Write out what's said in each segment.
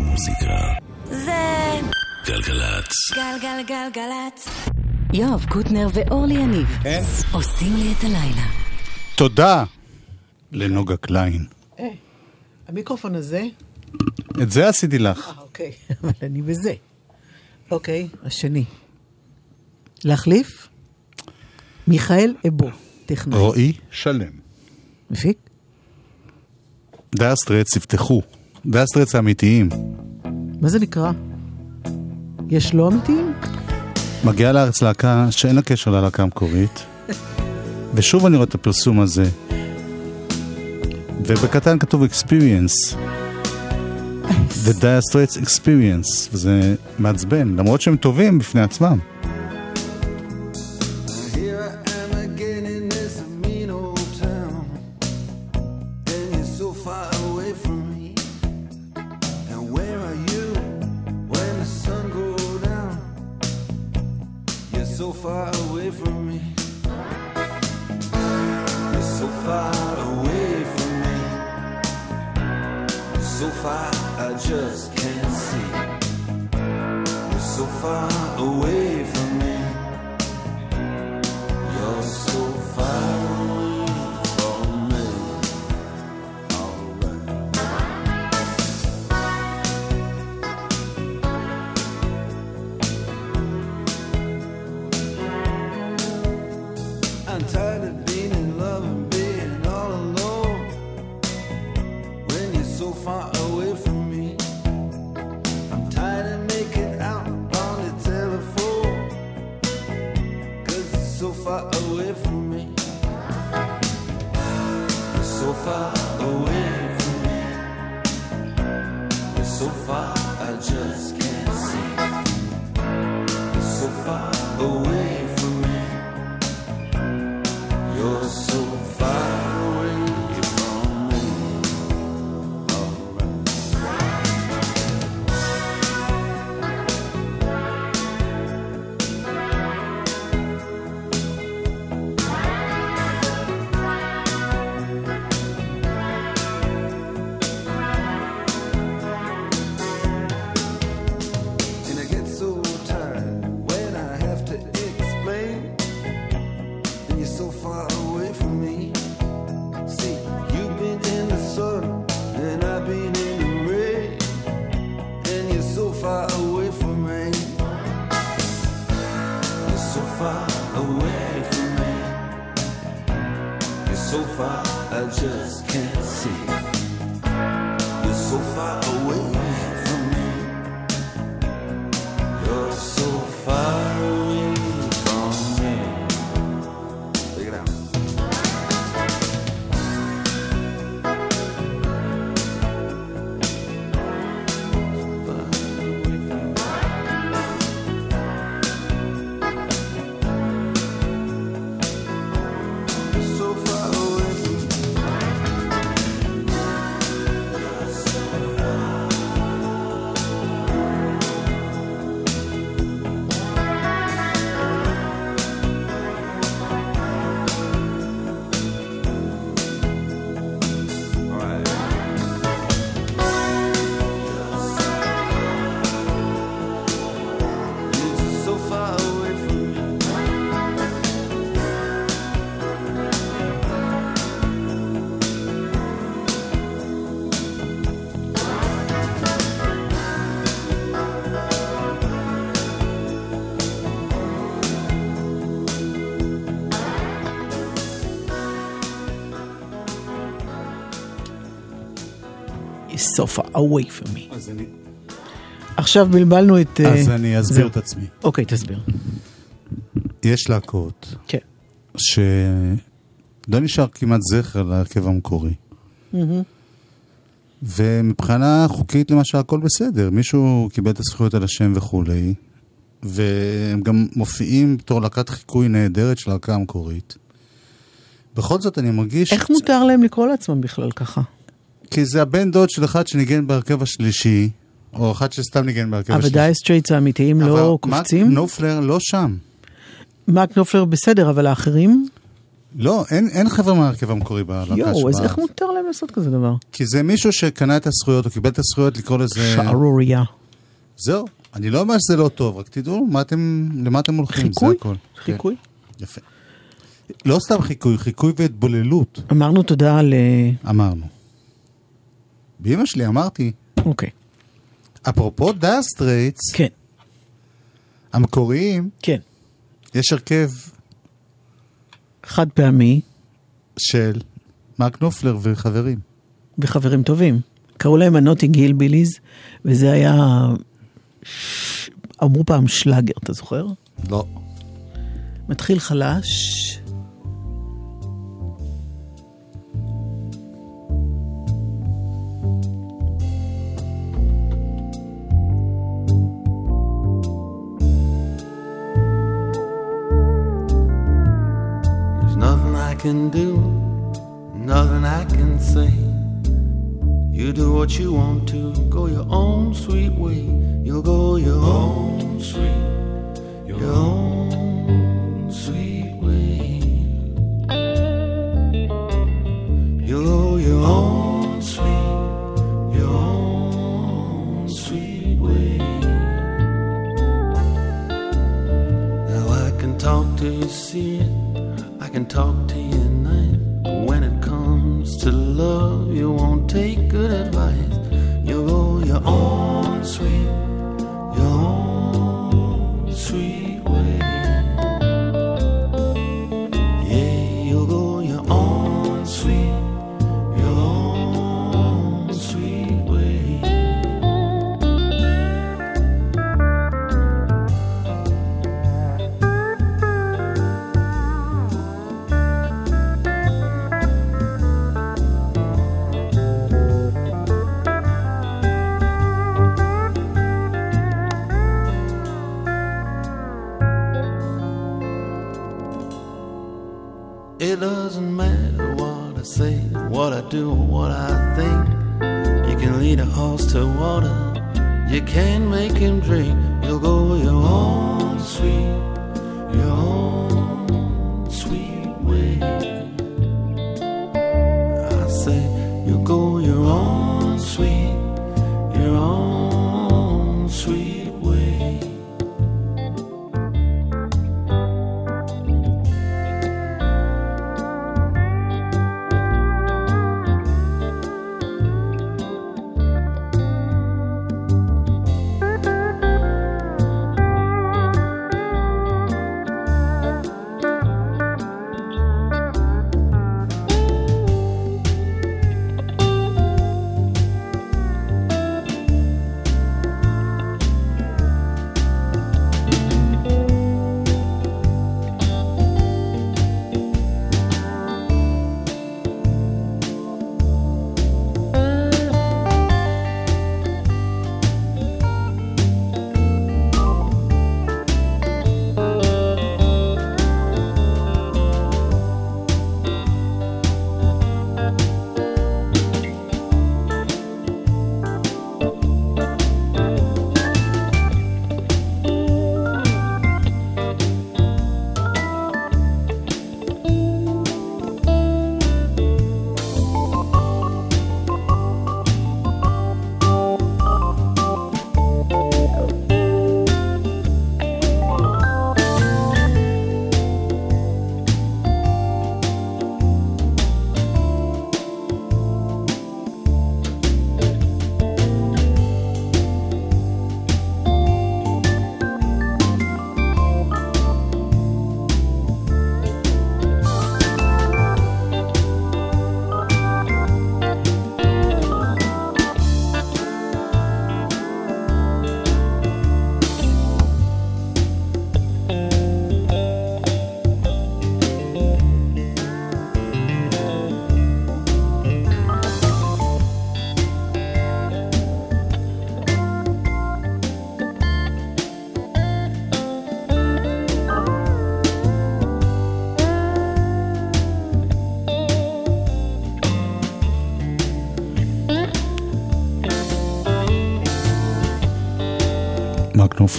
מוזיקה. זה גלגלצ. גלגלגלגלצ. יואב קוטנר ואורלי יניב כן? עושים לי את הלילה. תודה לנוגה קליין. המיקרופון הזה, את זה עשיתי לך. אה, אוקיי, אבל אני בזה. אוקיי, השני. להחליף? מיכאל אבו, טכנאי. רועי שלם. מפיק? דאסטרץ יפתחו. דאסטרץ האמיתיים. מה זה נקרא? יש לא אמיתיים? מגיעה לארץ להקה שאין לה קשר ללהקה המקורית. ושוב אני רואה את הפרסום הזה. ובקטן כתוב experience. The Dire Straits experience, וזה מעצבן, למרות שהם טובים בפני עצמם. Away from me. אז אני, עכשיו בלבלנו את... אה, אז אני אסביר זהו. את עצמי. אוקיי, תסביר. יש להקות כן. שלא נשאר כמעט זכר להרכב המקורי. ומבחינה חוקית למשל הכל בסדר, מישהו קיבל את הזכויות על השם וכולי, והם גם מופיעים בתור להקת חיקוי נהדרת של להקה המקורית. בכל זאת אני מרגיש... איך מותר להם לקרוא לעצמם בכלל ככה? כי זה הבן דוד של אחד שניגן בהרכב השלישי, או אחד שסתם ניגן בהרכב אבל השלישי. דייר סטרייטס האמיתיים לא אבל קופצים? מרק נופלר לא שם. מרק נופלר בסדר, אבל האחרים? לא, אין, אין חבר'ה מההרכב המקורי בלהקה יואו, אז שבאה. איך מותר להם לעשות כזה דבר? כי זה מישהו שקנה את הזכויות, או קיבל את הזכויות לקרוא לזה... שערוריה. זהו. אני לא אומר שזה לא טוב, רק תדעו מה אתם, למה אתם הולכים, חיקוי? זה הכל. חיקוי? כן, יפה. לא סתם חיקוי, חיקוי והתבוללות, אמרנו תודה ל... אמרנו. באמא שלי אמרתי, אוקיי. אפרופו דייר סטרייטס, כן, המקוריים, כן. יש הרכב חד פעמי של מרק נופלר וחברים. וחברים טובים. קראו להם ה Notting Hillbillies, וזה היה... ש- אמרו פעם שלאגר, אתה זוכר? לא. מתחיל חלש. You want to, go your own sweet way. You'll go your own sweet, you can make him drink.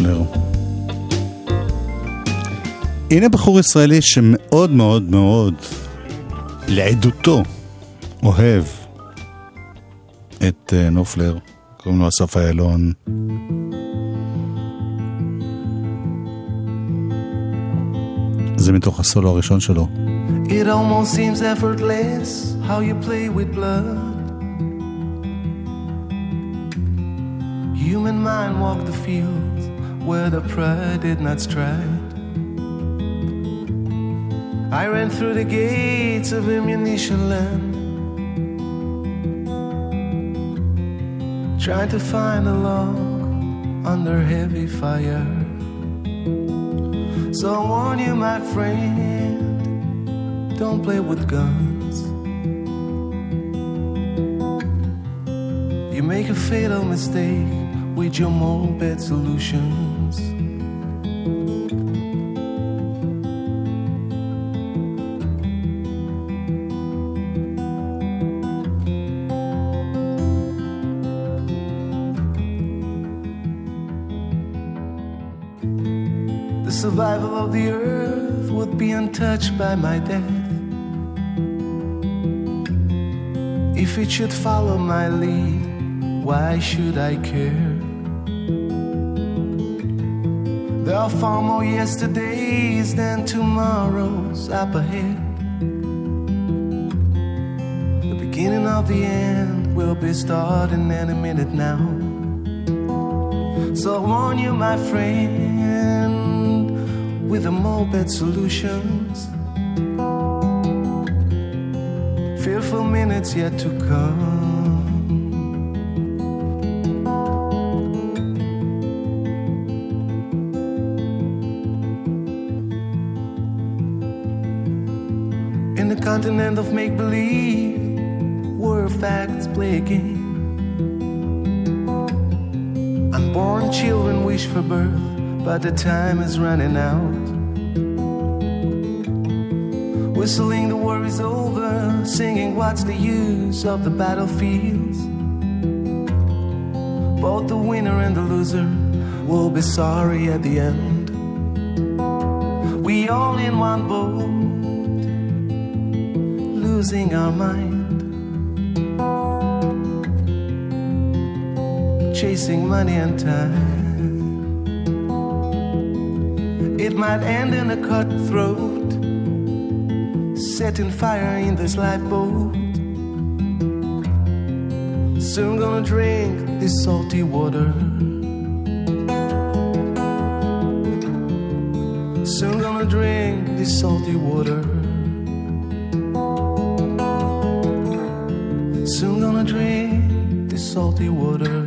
נופלר. הנה בחור ישראלי שמאוד מאוד מאוד לעדותו אוהב את אה, נופלר, קוראים לו אסף איילון. זה מתוך הסולו הראשון שלו. It almost seems effortless how you play with blood. Human mind walk the fields where the pride did not stride. I ran through the gates of ammunition land, trying to find a log under heavy fire. So I warn you, my friend, don't play with guns. You make a fatal mistake with your moped solutions. The earth would be untouched by my death. If it should follow my lead, why should I care? There are far more yesterdays than tomorrows up ahead. The beginning of the end will be starting any minute now. So warn you, my friend, with the moped solutions. Fearful minutes yet to come. In the continent of make believe, where facts play a game. Unborn children wish for birth, but the time is running out. Whistling the war is over, singing what's the use of the battlefields. Both the winner and the loser will be sorry at the end. We all in one boat, losing our mind. chasing money and time. It might end in a cutthroat, setting fire in this lifeboat. Soon gonna drink this salty water. Soon gonna drink this salty water. Soon gonna drink this salty water.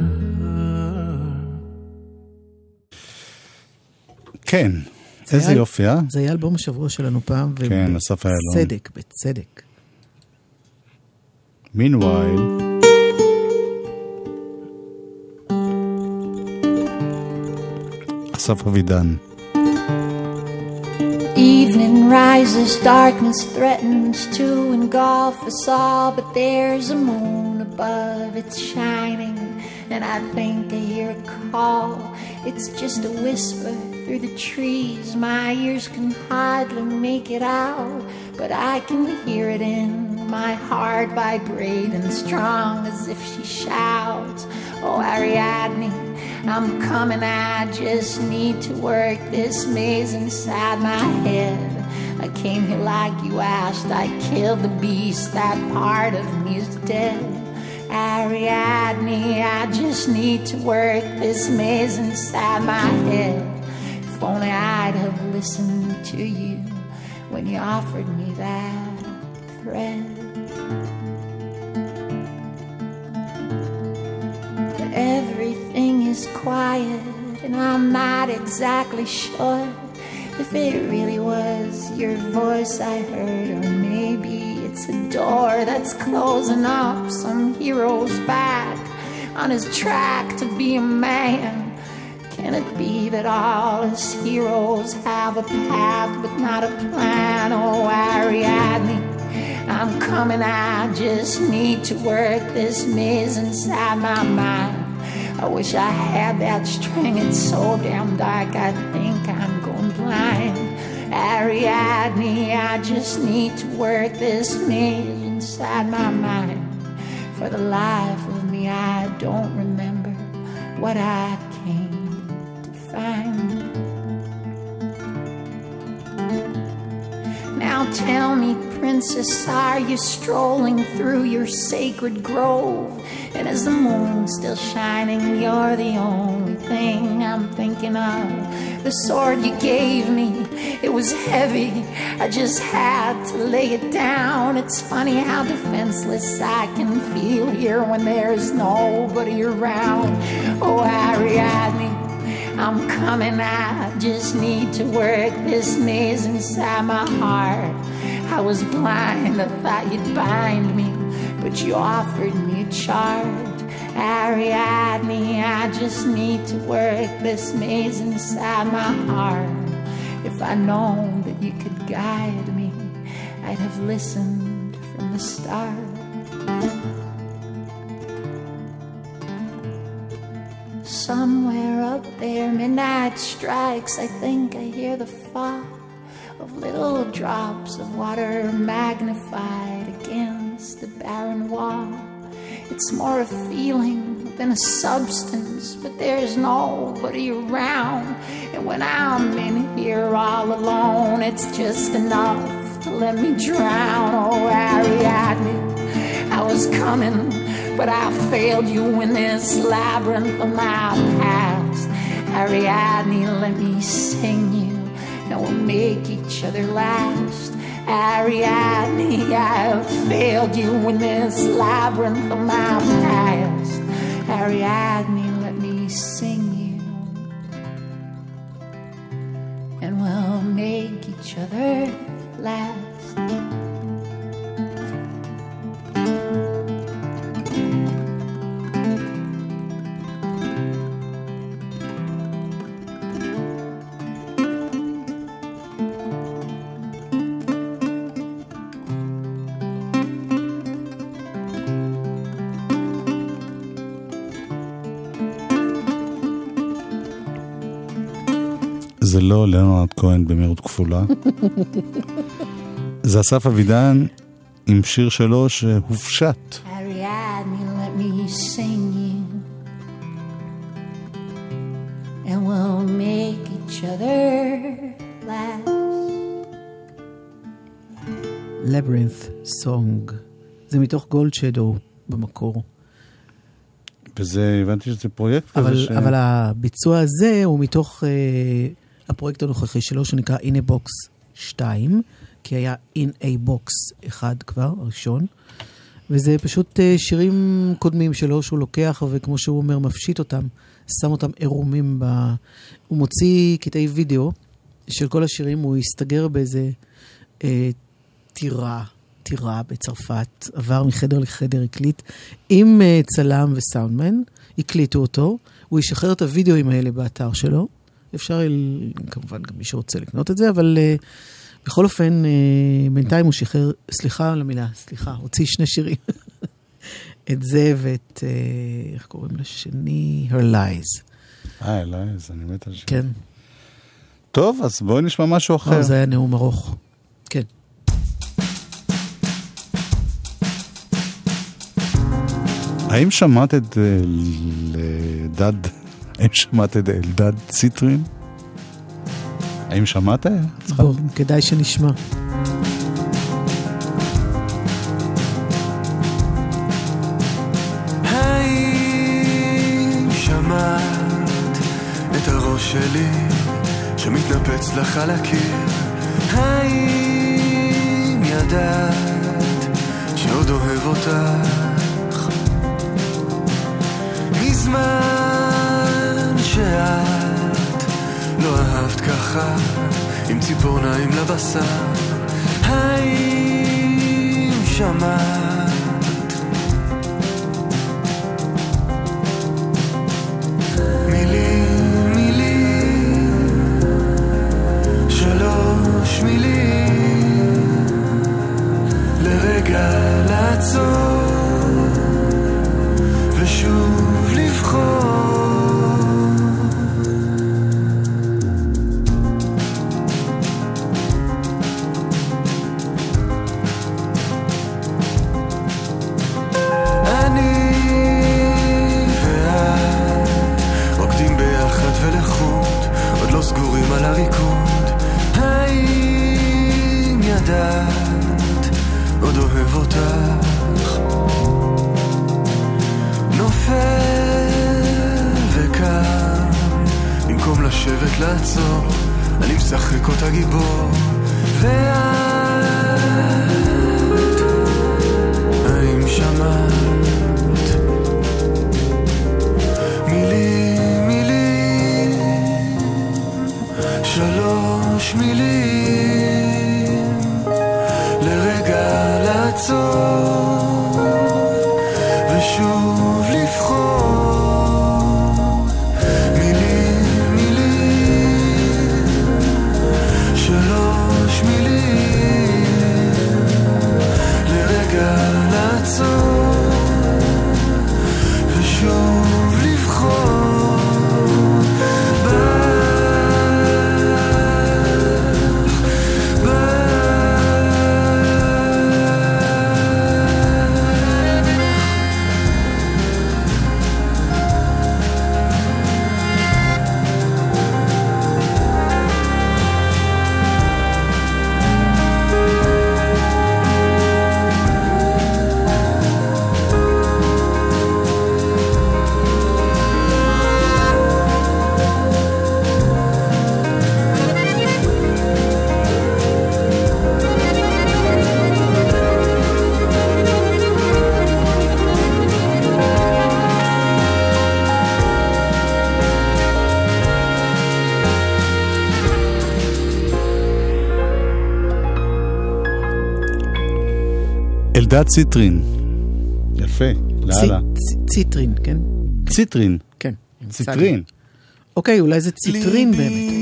כן, איזה היה- יופי, אה? זה היה אלבום השבוע שלנו פעם, כן, אסף איילון. ובצדק, בצדק. מינווייל, אסף אבידן. Evening rises, darkness threatens to engulf us all, but there's a moon above, it's shining, and I think I hear a call. It's just a whisper through the trees, my ears can hardly make it out, but I can hear it in my heart vibrating strong as if she shouts, Oh, Ariadne, I'm coming, I just need to work this maze inside my head. I came here like you asked, I killed the beast, that part of me is dead. Ariadne, I just need to work this maze inside my head. Only I'd have listened to you when you offered me that thread. Everything is quiet, and I'm not exactly sure if it really was your voice I heard, or maybe it's a door that's closing up some hero's back on his track to be a man. Can it be that all us heroes have a path but not a plan? Oh, Ariadne, I'm coming, I just need to work this maze inside my mind. I wish I had that string, it's so damn dark, I think I'm going blind. Ariadne, I just need to work this maze inside my mind. For the life of me, I don't remember what I find. Now tell me, princess, are you strolling through your sacred grove? And is the moon still shining? You're the only thing I'm thinking of. The sword you gave me, it was heavy. I just had to lay it down. It's funny how defenseless I can feel here when there's nobody around. Oh, Ariadne. I'm coming, I just need to work this maze inside my heart. I was blind, I thought you'd bind me, but you offered me a charge. Ariadne, I just need to work this maze inside my heart. If I'd known that you could guide me, I'd have listened from the start. Somewhere up there, midnight strikes. I think I hear the fall of little drops of water magnified against the barren wall. It's more a feeling than a substance, but there's nobody around. And when I'm in here all alone, it's just enough to let me drown. Oh, Ariadne, I was coming, but I failed you in this labyrinth of my past. Ariadne, let me sing you, and we'll make each other last. Ariadne, I failed you in this labyrinth of my past. Ariadne, let me sing you, and we'll make each other last. זה לא ליאונרד כהן במהירות כפולה. זה אסף אבידן עם שיר שלו שהופשט. And we'll make each other. Labyrinth Song. זה מתוך גולד שדו במקור. וזה, הבנתי שזה פרויקט כזה אבל, ש... אבל הביצוע הזה הוא מתוך uh, הפרויקט הנוכחי שלו, שנקרא In a Box 2, כי היה In a Box 1 כבר, הראשון. וזה פשוט uh, שירים קודמים שלו שהוא לוקח, וכמו שהוא אומר, מפשיט אותם, שם אותם עירומים ב... הוא מוציא קטעי וידאו של כל השירים, הוא הסתגר באיזה uh, טירה, טירה בצרפת, עבר מחדר לחדר, הקליט עם uh, צלם וסאונדמן, הקליטו אותו, הוא ישחרר את הוידאוים האלה באתר שלו. אפשר כמובן גם מי שרוצה לקנות את זה, אבל uh, בכל אופן, uh, בינתיים הוא שחרר, סליחה על המילה, סליחה, הוציא שני שירים. את זה ואת, uh, איך קוראים לשני? Her Lies. אה, אליי, אז אני מת על שיר. כן. טוב, אז בואי נשמע משהו אחר. אה, זה היה נאום ארוך. כן. האם שמעת את אלדד, האם שמעת את אלדד ציטרין? האם שמעת? בוא, כדאי שנשמע. שמעת את הראש שלי שמתנפץ לך לא אהבת ככה עם ציפורניים לבשר. האם שמעת? מילים, מילים, שלוש מילים, לרגע לעצור, לעצור, אני משחק אותה גיבור, ואת, האם שמעת? מילים, מילים, שלוש מילים אלדד ציטרין. יפה, לאללה. ציטרין, כן? ציטרין. כן. ציטרין. אוקיי, אולי זה ציטרין באמת.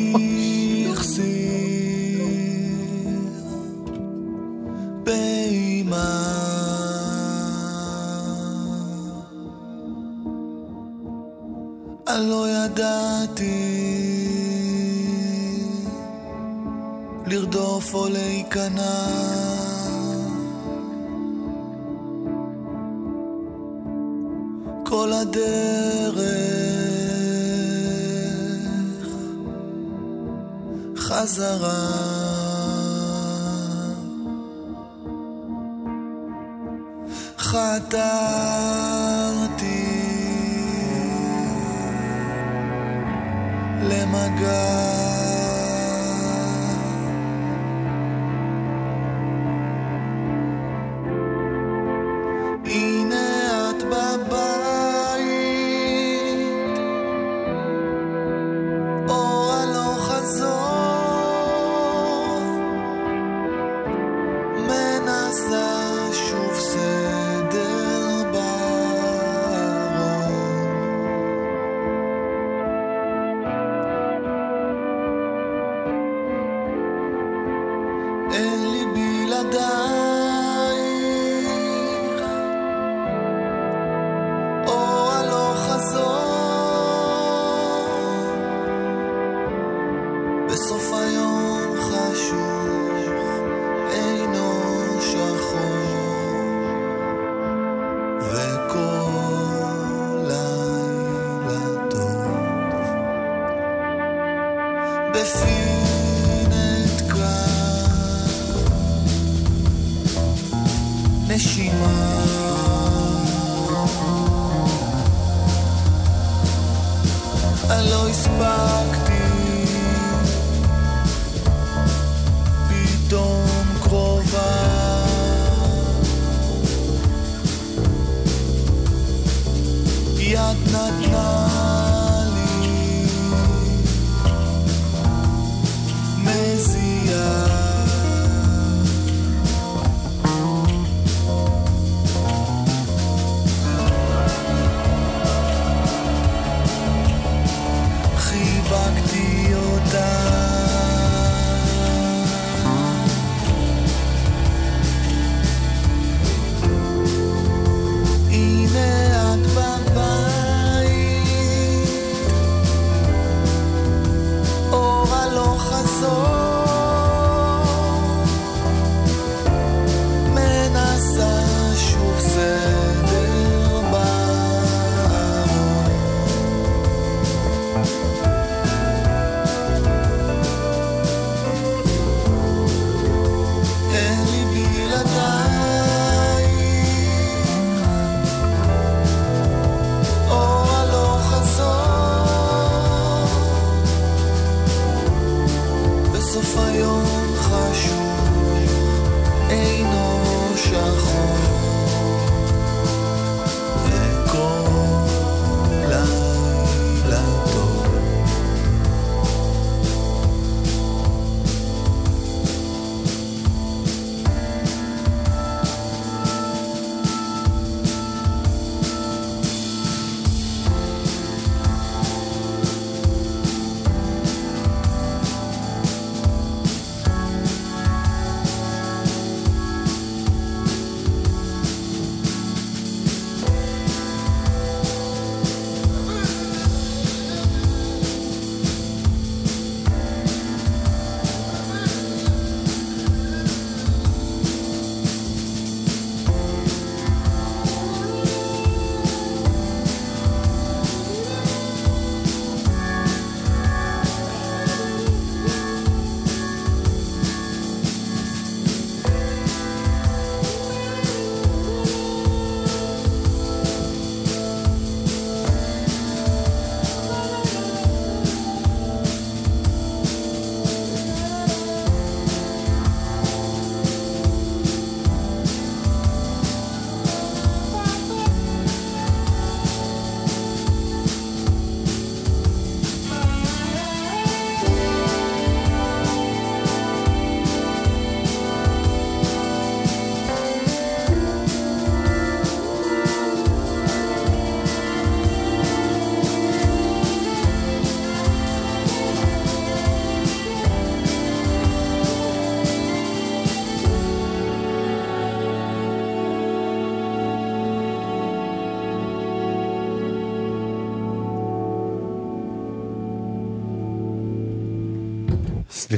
God.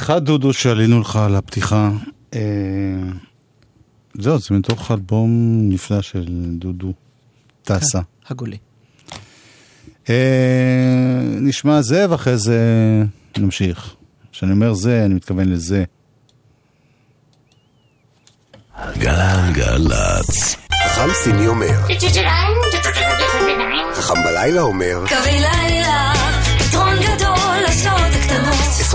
סליחה, דודו, שעלינו לך על הפתיחה. אה, זהו, זה מתוך אלבום נפלא של דודו טסה. הגולה. אה, נשמע זה, ואחרי זה נמשיך. כשאני אומר זה, אני מתכוון לזה. גלגלצ. חכם סיני אומר, חכם בלילה אומר, קווי לילה,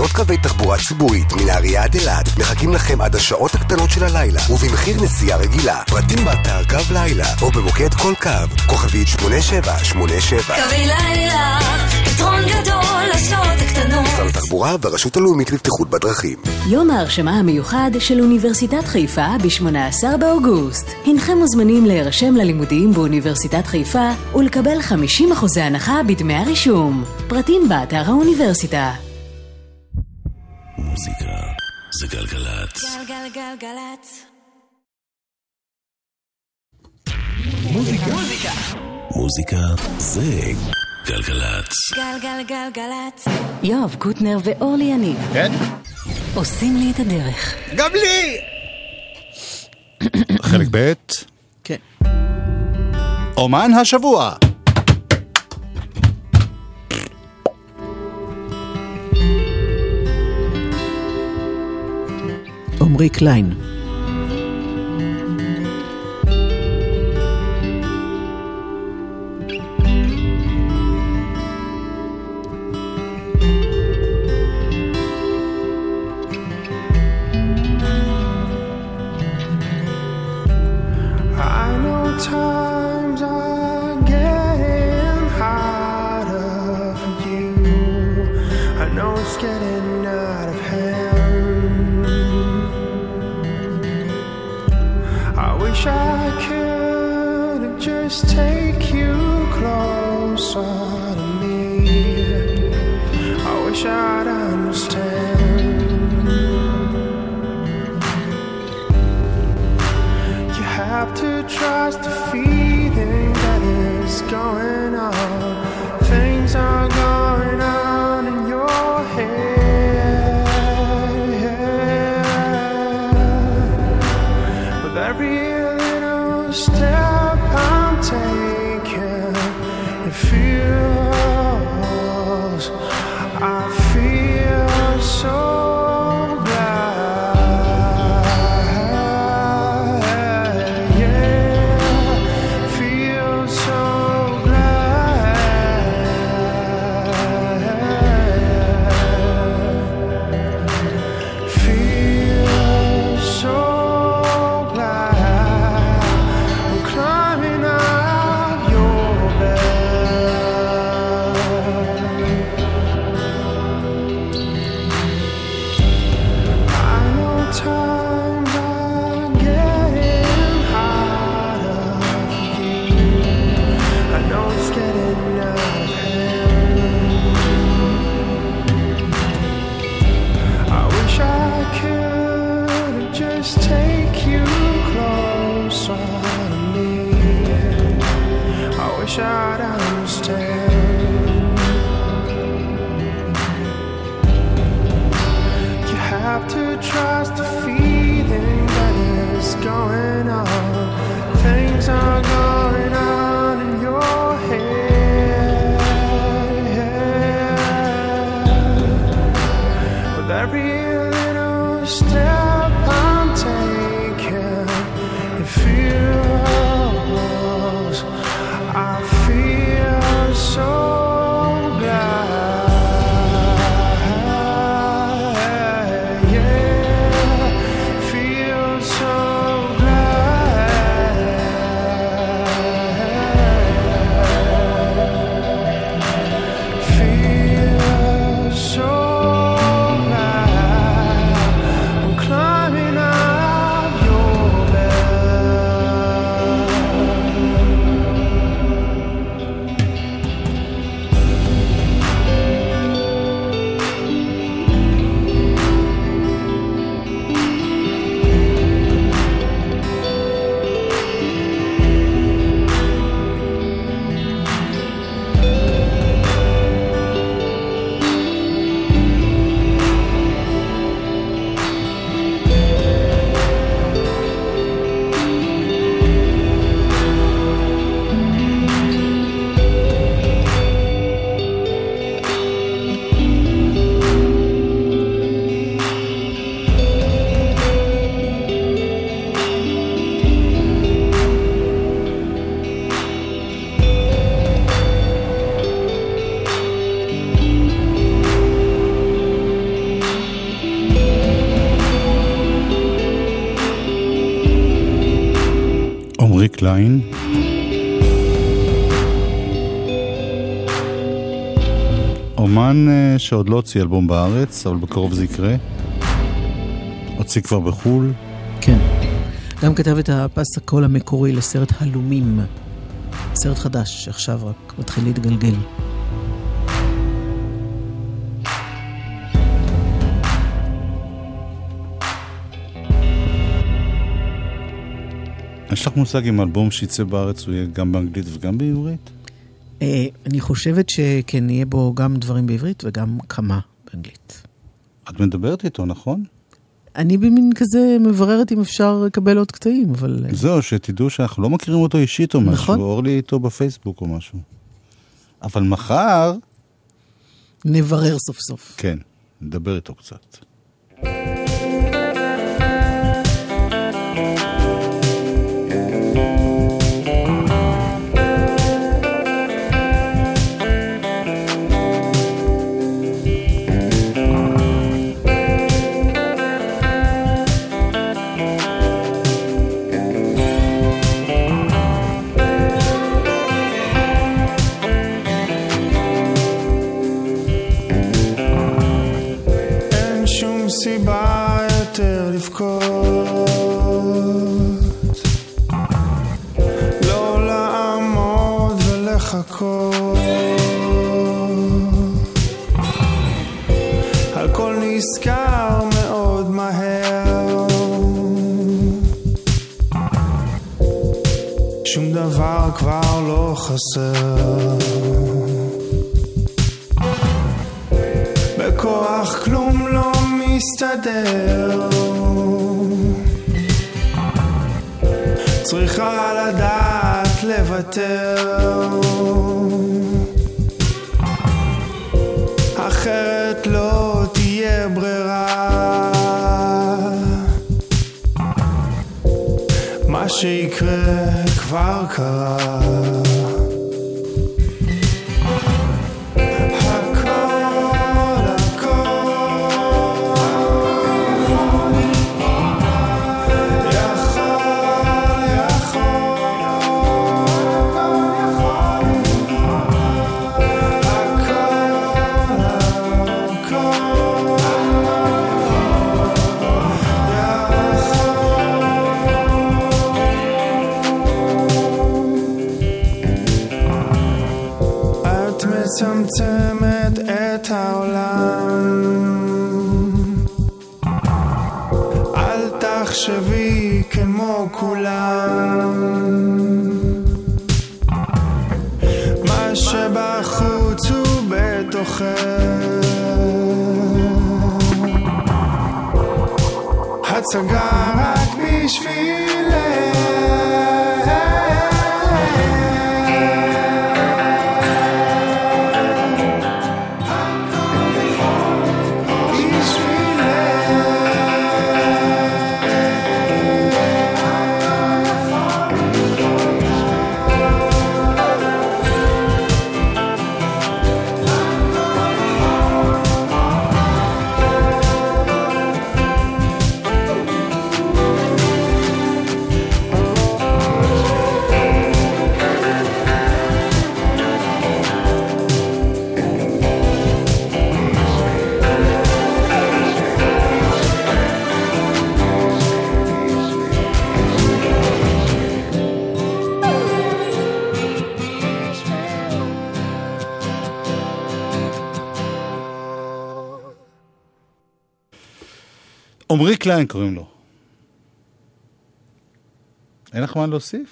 עשרות קווי תחבורה ציבורית מנהריה עד אילת מחכים לכם עד השעות הקטנות של הלילה ובמחיר נסיעה רגילה. פרטים באתר קו לילה או במוקד כל קו, כוכבית 8787. קווי לילה, פתרון גדול לשעות הקטנות. משרד התחבורה והרשות הלאומית לבטיחות בדרכים. יום ההרשמה המיוחד של אוניברסיטת חיפה ב-18 באוגוסט. הנכם מוזמנים להירשם ללימודים באוניברסיטת חיפה ולקבל 50% הנחה בדמי הרישום. פרטים באתר האוניברסיטה. מוזיקה זה גלגלצ. גלגלגלגלצ. מוזיקה זה גלגלצ. גלגלגלגלצ. יואב קוטנר ואורלי יניב כן? עושים לי את הדרך. גם לי! חלק ב', כן. אומן השבוע. עמרי קליין. I to שעוד לא הוציא אלבום בארץ, אבל בקרוב זה יקרה. הוציא כבר בחו"ל. כן. גם כתב את הפס הקול המקורי לסרט הלומים. סרט חדש שעכשיו רק מתחיל להתגלגל. יש לך מושג אם אלבום שיצא בארץ הוא יהיה גם באנגלית וגם בעברית? אה, אני חושבת שכן, יהיה בו גם דברים בעברית וגם כמה באנגלית. את מדברת איתו, נכון? אני במין כזה מבררת אם אפשר לקבל עוד קטעים, אבל... אה, זהו, שתדעו שאנחנו לא מכירים אותו אישית או משהו. נכון. אורלי איתו בפייסבוק או משהו. אבל מחר, נברר סוף סוף. כן, נדבר איתו קצת. חסר. בכוח כלום לא מסתדר. צריכה לדעת לוותר. אחרת לא תהיה ברירה. מה שיקרה כבר קרה בתוכך הצגה רק בשבילך עמרי קליין קוראים לו. אין לך מה להוסיף?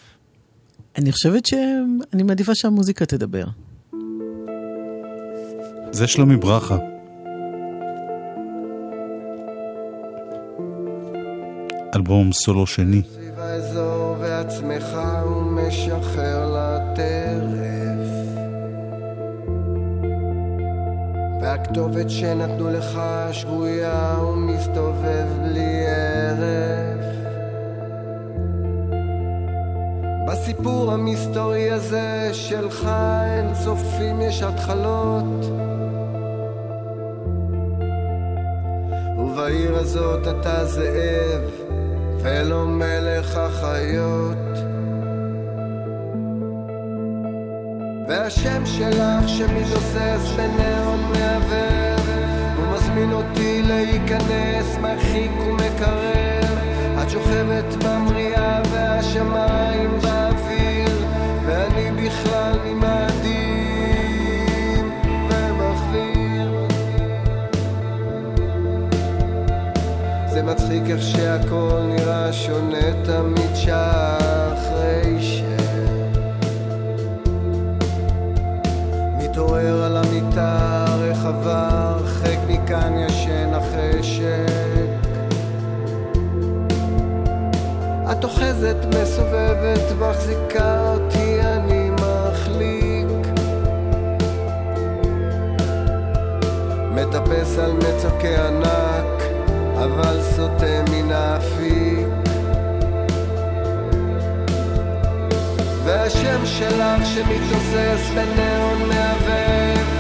אני חושבת שאני מעדיפה שהמוזיקה תדבר. זה שלומי ברכה. אלבום סולו שני. סביב האזור ועצמך ומשחרר לטרף והכתובת שנתנו לך שגויה ומסתובב בלי הרף בסיפור המסתורי הזה שלך אין צופים יש התחלות. ובעיר הזאת אתה זאב ולא מלך החיות והשם שלך שמתנוסס בניאון מעוור הוא מזמין אותי להיכנס, מרחיק ומקרר את שוכבת במריאה והשמיים באוויר ואני בכלל ממאדים ומחוויר זה מצחיק איך שהכל נראה שונה תמיד שאחרי על המיטה הרחבה, הרחק מכאן ישן החשק. את אוחזת, מסובבת, מחזיקה אותי, אני מחליק. מטפס על מצוקי ענק, אבל סוטה מן האפיק. והשם שלך שמתנוסס הוא מזמין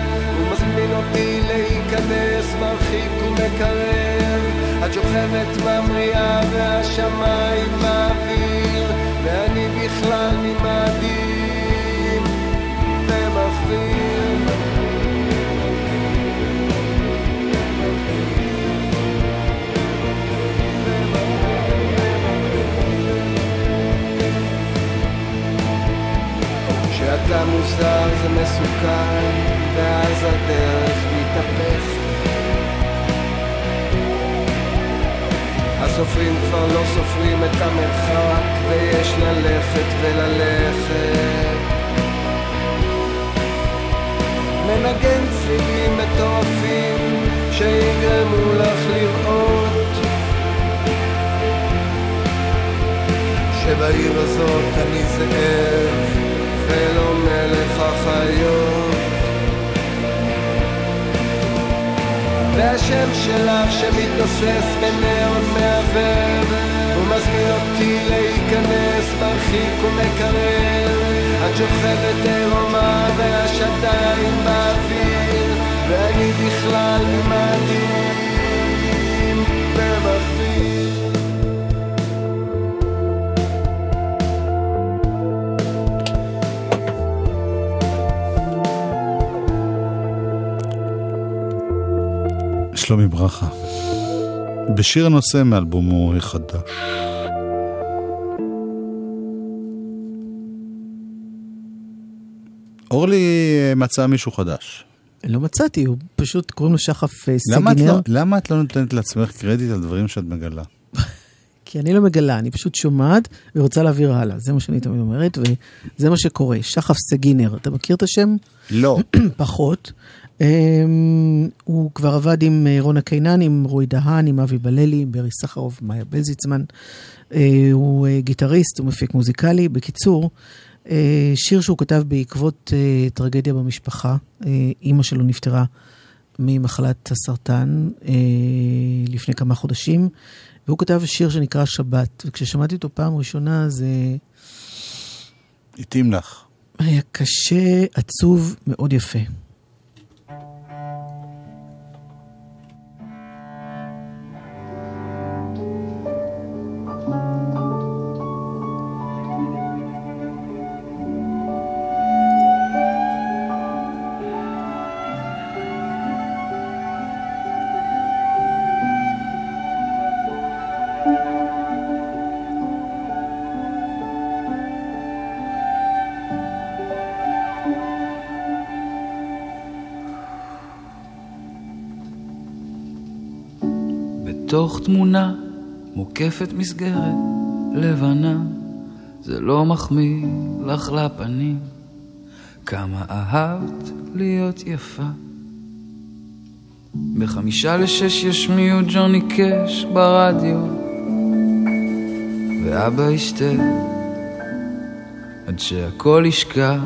אותי להיכנס, מרחיק ומקרב. את שוכבת במריאה והשמיים באוויר ואני בכלל ממאדים ומחוויר כשאתה מוזר זה מסוכן, ואז הדרך מתהפכת. הסופרים כבר לא סופרים את המרחק, ויש ללכת וללכת. מנגן צלילים מטורפים, שיגרמו לך לראות שבעיר הזאת אני זאב ולא מלך החיות. והשם שלך שמתנוסס בניאון מעוור הוא מזמין אותי להיכנס, מרחיק ומקרר את שוכבת עירומה והשדיים באוויר ואני בכלל ממאדים שלומי ברכה. בשיר הנושא מאלבומו החדש. אורלי אה, מצאה מישהו חדש. לא מצאתי, הוא פשוט קוראים לו שחף אה, סגינר. לא, למה את לא נותנת לעצמך קרדיט על דברים שאת מגלה? כי אני לא מגלה, אני פשוט שומעת ורוצה להעביר הלאה. זה מה שאני תמיד אומרת, וזה מה שקורה. שחף סגינר, אתה מכיר את השם? לא. פחות. Um, הוא כבר עבד עם אה, רונה קינן, עם רועי דהן, עם אבי בללי, עם ברי סחרוף, מאיה בלזיצמן. Uh, הוא uh, גיטריסט, הוא מפיק מוזיקלי. בקיצור, שיר שהוא כתב בעקבות טרגדיה במשפחה. אימא שלו נפטרה ממחלת הסרטן לפני כמה חודשים, והוא כתב שיר שנקרא שבת. וכששמעתי אותו פעם ראשונה זה התאים לך. היה קשה, עצוב, מאוד יפה. בתוך תמונה מוקפת מסגרת לבנה, זה לא מחמיא לך לפנים, כמה אהבת להיות יפה. בחמישה לשש ישמיעו ג'וני קאש ברדיו, ואבא ישתה עד שהכל ישקע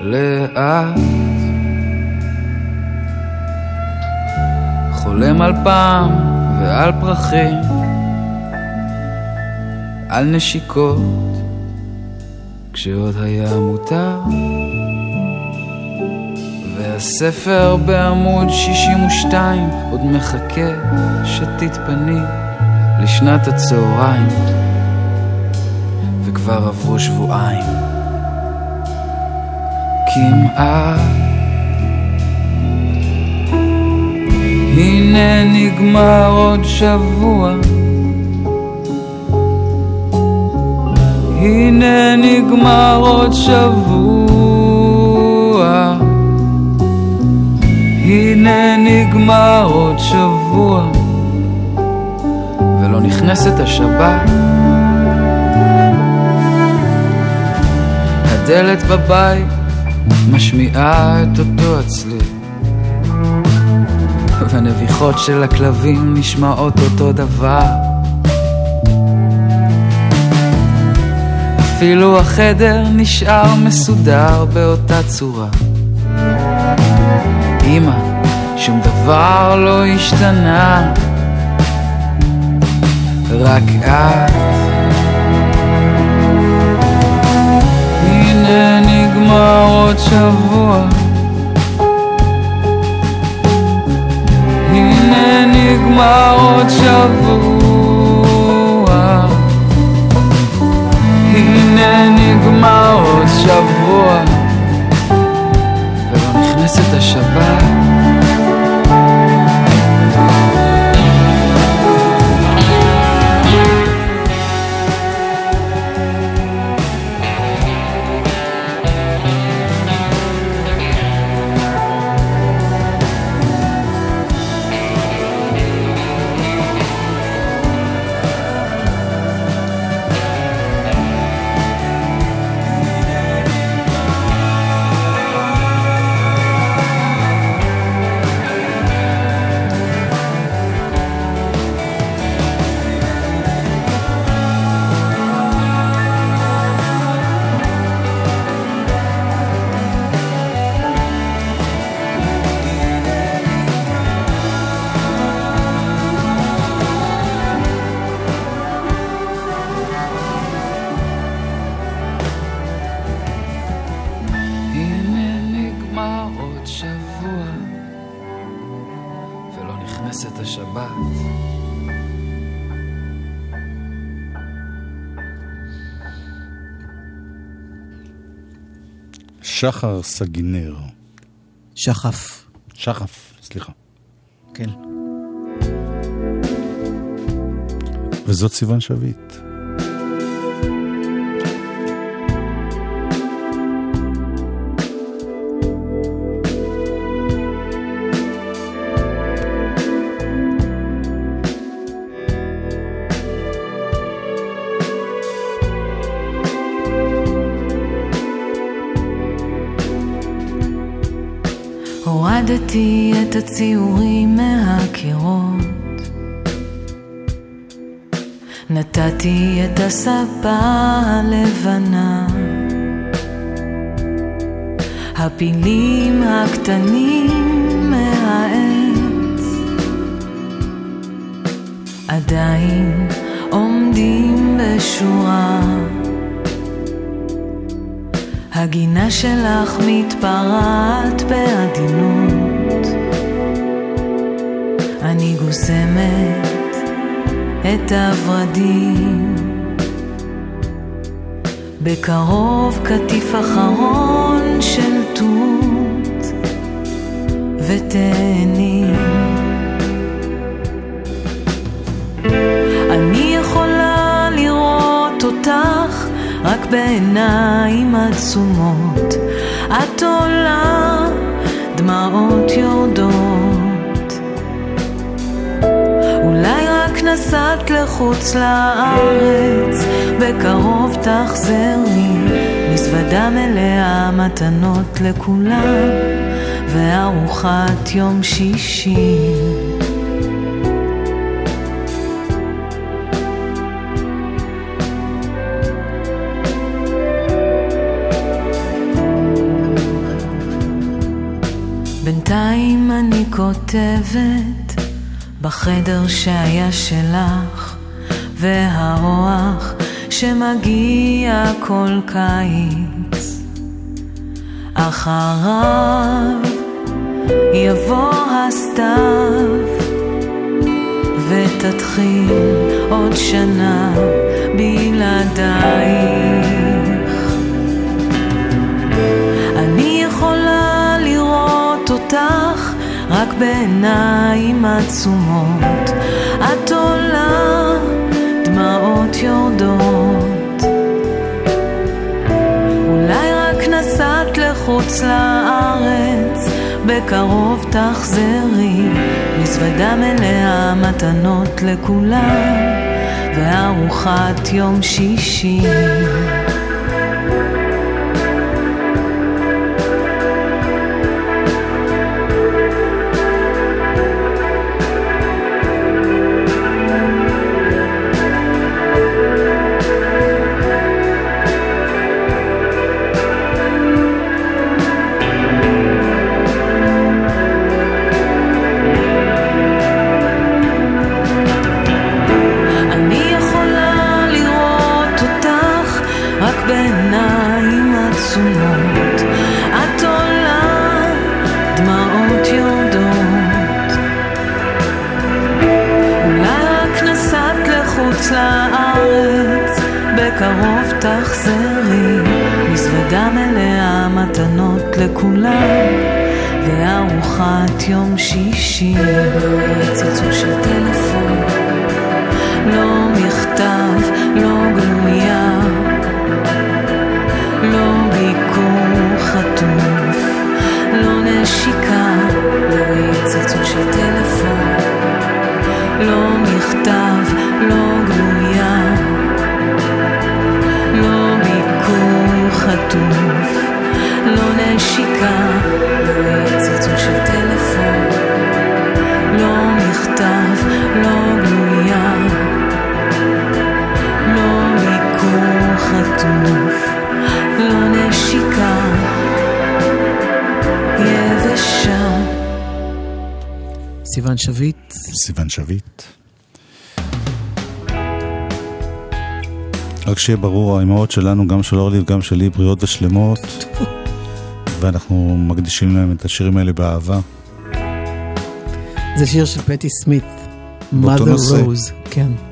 לאט. חולם על פעם ועל פרחים, על נשיקות, כשעוד היה מותר. והספר בעמוד 62 עוד מחכה שתתפני לשנת הצהריים, וכבר עברו שבועיים. כמעט. הנה נגמר עוד שבוע, הנה נגמר עוד שבוע, הנה נגמר עוד שבוע, ולא נכנסת השבת. הדלת בבית משמיעה את אותו הצליל והנביחות של הכלבים נשמעות אותו דבר. אפילו החדר נשאר מסודר באותה צורה. אמא, שום דבר לא השתנה. רק את. הנה נגמר עוד שבוע נגמר עוד שבוע. הנה נגמר עוד שבוע. ולא נכנסת השבת שחר סגינר. שחף. שחף, סליחה. כן. וזאת סיוון שביט. הורדתי את הציורים מהקירות. נתתי את הספה הלבנה. הפילים הקטנים מהעץ עדיין עומדים בשורה. הגינה שלך מתפרעת בעדינות אני גוסמת את הורדים בקרוב קטיף אחרון של תות ותאנים. אני יכולה לראות אותך רק בעיניים עצומות. את עולה, דמעות יורדות נסעת לחוץ לארץ בקרוב תחזרי מזוודה מלאה מתנות לכולם וארוחת יום שישי. בינתיים אני כותבת בחדר שהיה שלך והרוח שמגיע כל קיץ. אחריו יבוא הסתיו ותתחיל עוד שנה בלעדייך רק בעיניים עצומות. את עולה, דמעות יורדות. אולי רק נסעת לחוץ לארץ, בקרוב תחזרי, מזוודה מלאה מתנות לכולם, וארוחת יום שישי. בקרוב תחזרי. מזוודה מלאה מתנות לכולם, וארוחת יום שישי. לא של טלפון. לא מכתב, לא גלויה, לא ביקור חטוף, לא נשיקה, לא של טלפון, לא חטוף, לא נשיקה, לא צלצול של טלפון, לא מכתב, לא גלויה. לא ביקור חטוף, לא נשיקה יבשה. סיון שביט. סיון שביט. רק שיהיה ברור, האימהות שלנו, גם של אורלי וגם שלי, בריאות ושלמות, ואנחנו מקדישים להם את השירים האלה באהבה. זה שיר של פטי סמית. mother rose, כן.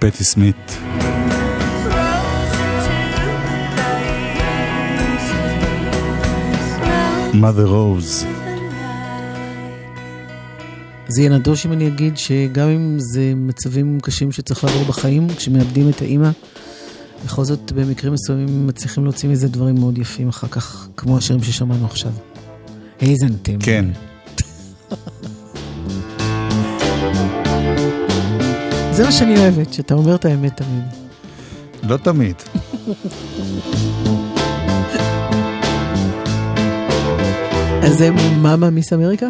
פטי סמית. mother rose. זה יהיה נדוש אם אני אגיד שגם אם זה מצבים קשים שצריך לעבור בחיים, כשמאבדים את האימא, בכל זאת במקרים מסוימים מצליחים להוציא מזה דברים מאוד יפים אחר כך, כמו השירים ששמענו עכשיו. האזנתם. כן. זה מה שאני אוהבת, שאתה אומר את האמת תמיד. לא תמיד. אז זה מאמה מיס אמריקה?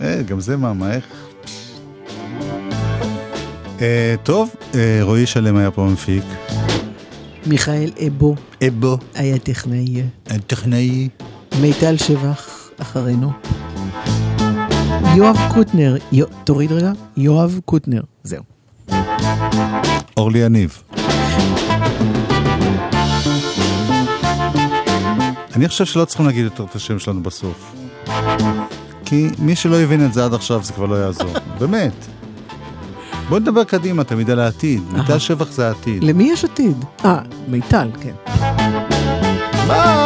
אה, גם זה מאמה, איך? אה, טוב, אה, רועי שלם היה פה מפיק. מיכאל אבו אבו. היה טכנאי. טכנאי. מיטל שבח אחרינו. יואב קוטנר, יו, תוריד רגע, יואב קוטנר, זהו. אורלי יניב. אני חושב שלא צריכים להגיד יותר את השם שלנו בסוף. כי מי שלא הבין את זה עד עכשיו זה כבר לא יעזור. באמת. בוא נדבר קדימה תמיד על העתיד. מיטל שבח זה העתיד. למי יש עתיד? אה, מיטל, כן. ביי!